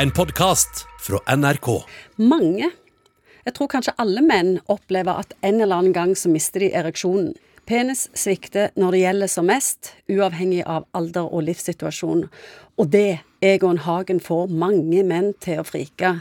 En podkast fra NRK. Mange, jeg tror kanskje alle menn, opplever at en eller annen gang så mister de ereksjonen. Penis svikter når det gjelder som mest, uavhengig av alder og livssituasjon. Og det, Egon Hagen, får mange menn til å frike.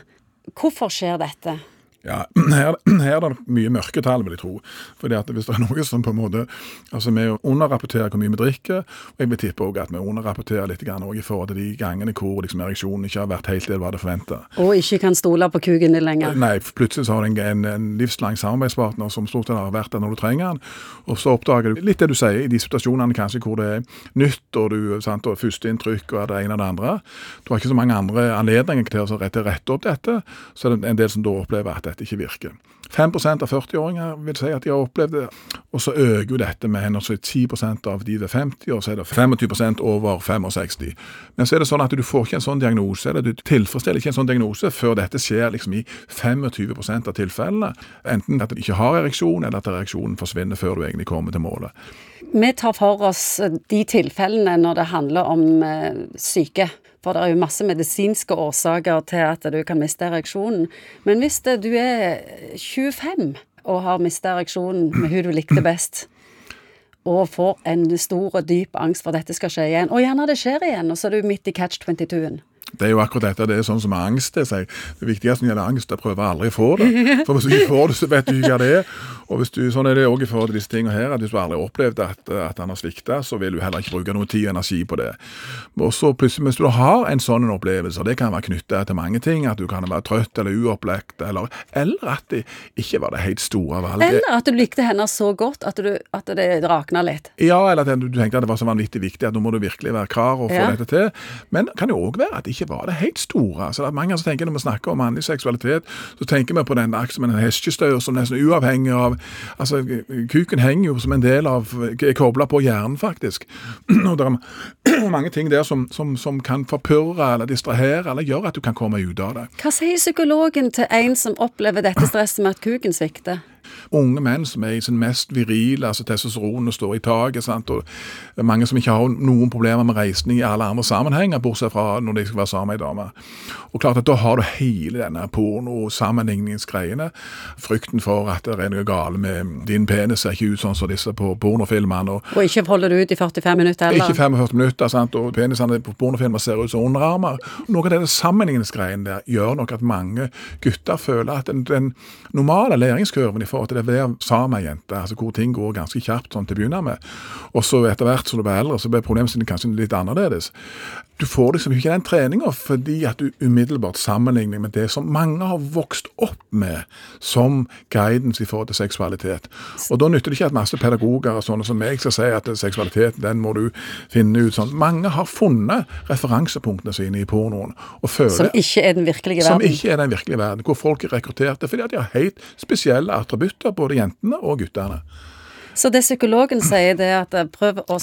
Hvorfor skjer dette? Ja, her, her, er det mye mørketall, vil jeg tro. Fordi at Hvis det er noe som på en måte Altså, Vi underrapporterer hvor mye vi drikker, og jeg vil tippe også at vi underrapporterer litt grann i forhold til de gangene hvor liksom ereksjonen ikke har vært helt det du hadde forventa. Og ikke kan stole på kuken din lenger. Nei, plutselig så har du en, en, livslang samarbeidspartner som stort sett har vært der når du trenger den, og så oppdager du litt det du sier i de situasjonene kanskje hvor det er nytt, og du sant, og førsteinntrykk og det ene og det andre. Du har ikke så mange andre anledninger til å rette, rette opp dette, så er det en del som da opplever at dette ikke virker. 5% av 40-åringer vil si at de har opplevd det, og så øker jo dette med henholdsvis 10% av de ved 50, og så er det 25% over 65. Men så er det sånn at du får ikke en sånn diagnose, eller du tilfredsstiller ikke en sånn diagnose før dette skjer liksom i 25% av tilfellene. Enten at du ikke har ereksjon, eller at ereksjonen forsvinner før du egentlig kommer til målet. Vi tar for oss de tilfellene når det handler om eh, syke. For det er jo masse medisinske årsaker til at du kan miste ereksjonen. Men hvis det, du er 25 og har mista ereksjonen med hun du likte best, og får en stor og dyp angst for at dette skal skje igjen, og gjerne det skjer igjen, og så er du midt i catch 22-en. Det er jo akkurat dette. Det er sånn som angst. Det, det viktigste når det gjelder angst, er å prøve aldri å få det. For hvis du ikke får det, så vet du ikke hva det er. Og hvis du, sånn er det òg i forhold til disse tingene her, at hvis du aldri har opplevd at, at han har svikta, så vil du heller ikke bruke noe tid og energi på det. Og så plutselig, Hvis du har en sånn opplevelse, og det kan være knyttet til mange ting, at du kan være trøtt eller uopplagt, eller, eller at det ikke var det helt store valget. Eller at du likte henne så godt at, du, at det rakna litt. Ja, eller at du tenkte at det var så vanvittig viktig at nå må du virkelig være klar og få ja. dette til. Men det kan jo òg være at det ikke var det helt store. Så det er mange som tenker Når vi snakker om mannlig seksualitet, så tenker vi på den som en hestestaur som nesten uavhengig av Altså, kuken henger jo som en del av Er kobla på hjernen, faktisk. Og det er mange ting der som, som, som kan forpurre eller distrahere eller gjøre at du kan komme ut av det. Hva sier psykologen til en som opplever dette stresset med at kuken svikter? Unge menn som er i sin mest virile, altså testosteronet står i taket. Sant? og Mange som ikke har noen problemer med reisning i alle andre sammenhenger, bortsett fra når de skal være sammen med ei dame. Og klart at Da har du hele denne porno-sammenligningsgreiene. Frykten for at det er noe galt med din penis, ser ikke ut sånn som disse på pornofilmene. Og, og ikke holder du ut i 45 minutter heller? Ikke 45 minutter, sant? og penisene på pornofilmer ser ut som underarmer. Noe av denne sammenligningsgreiene der gjør nok at mange gutter føler at den, den normale læringskurven forhold til det med ei jente, altså hvor ting går ganske kjapt sånn til å begynne med. Og så etter hvert som du blir eldre, så blir problemstillingen kanskje litt annerledes. Du får liksom ikke den treninga fordi at du umiddelbart sammenligner med det som mange har vokst opp med som guidance i forhold til seksualitet. Og da nytter det ikke at masse pedagoger og sånne som meg skal si at seksualitet, den må du finne ut sånn. Mange har funnet referansepunktene sine i pornoen. og føler, Som ikke er den virkelige verden? Som ikke er den virkelige verden. Hvor folk er rekrutterte fordi at de har helt spesielle attributter, både jentene og guttene. Så det psykologen sier, det er at eh, prøv å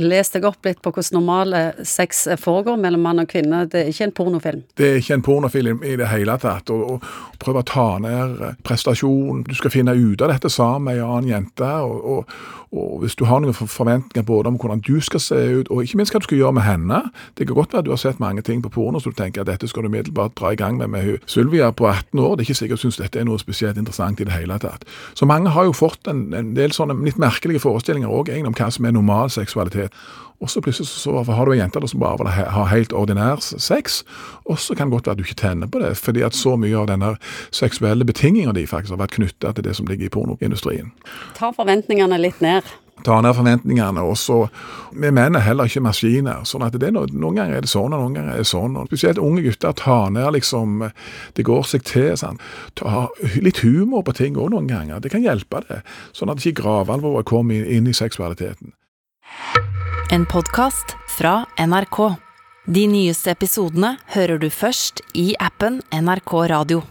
lese deg opp litt på hvordan normale sex foregår mellom mann og kvinne. Det er ikke en pornofilm. Det er ikke en pornofilm i det hele tatt. Og, og, prøv å ta ned prestasjonen. Du skal finne ut av dette sammen med ei annen jente. og, og og hvis du har noen forventninger både om hvordan du skal se ut, og ikke minst hva du skal gjøre med henne Det kan godt være at du har sett mange ting på porno så du tenker at dette skal du umiddelbart dra i gang med med hun. Sylvia på 18 år. Det er ikke sikkert hun syns dette er noe spesielt interessant i det hele tatt. Så mange har jo fått en, en del sånne litt merkelige forestillinger også, egentlig, om hva som er normal seksualitet. Og så plutselig så, har du ei jente som bare vil ha helt ordinær sex, og så kan det godt være at du ikke tenner på det, fordi at så mye av denne seksuelle betinginga di faktisk har vært knytta til det som ligger i pornoindustrien. Ta forventningene litt ned ta ned forventningene. og så, Vi menn er heller ikke maskiner. sånn at det, Noen ganger er det sånn, og noen ganger er det sånn. og Spesielt unge gutter tar ned liksom Det går seg til. sånn, Ta litt humor på ting òg noen ganger. Det kan hjelpe det. Sånn at ikke gravalvoret kommer inn i seksualiteten. En podkast fra NRK. De nyeste episodene hører du først i appen NRK Radio.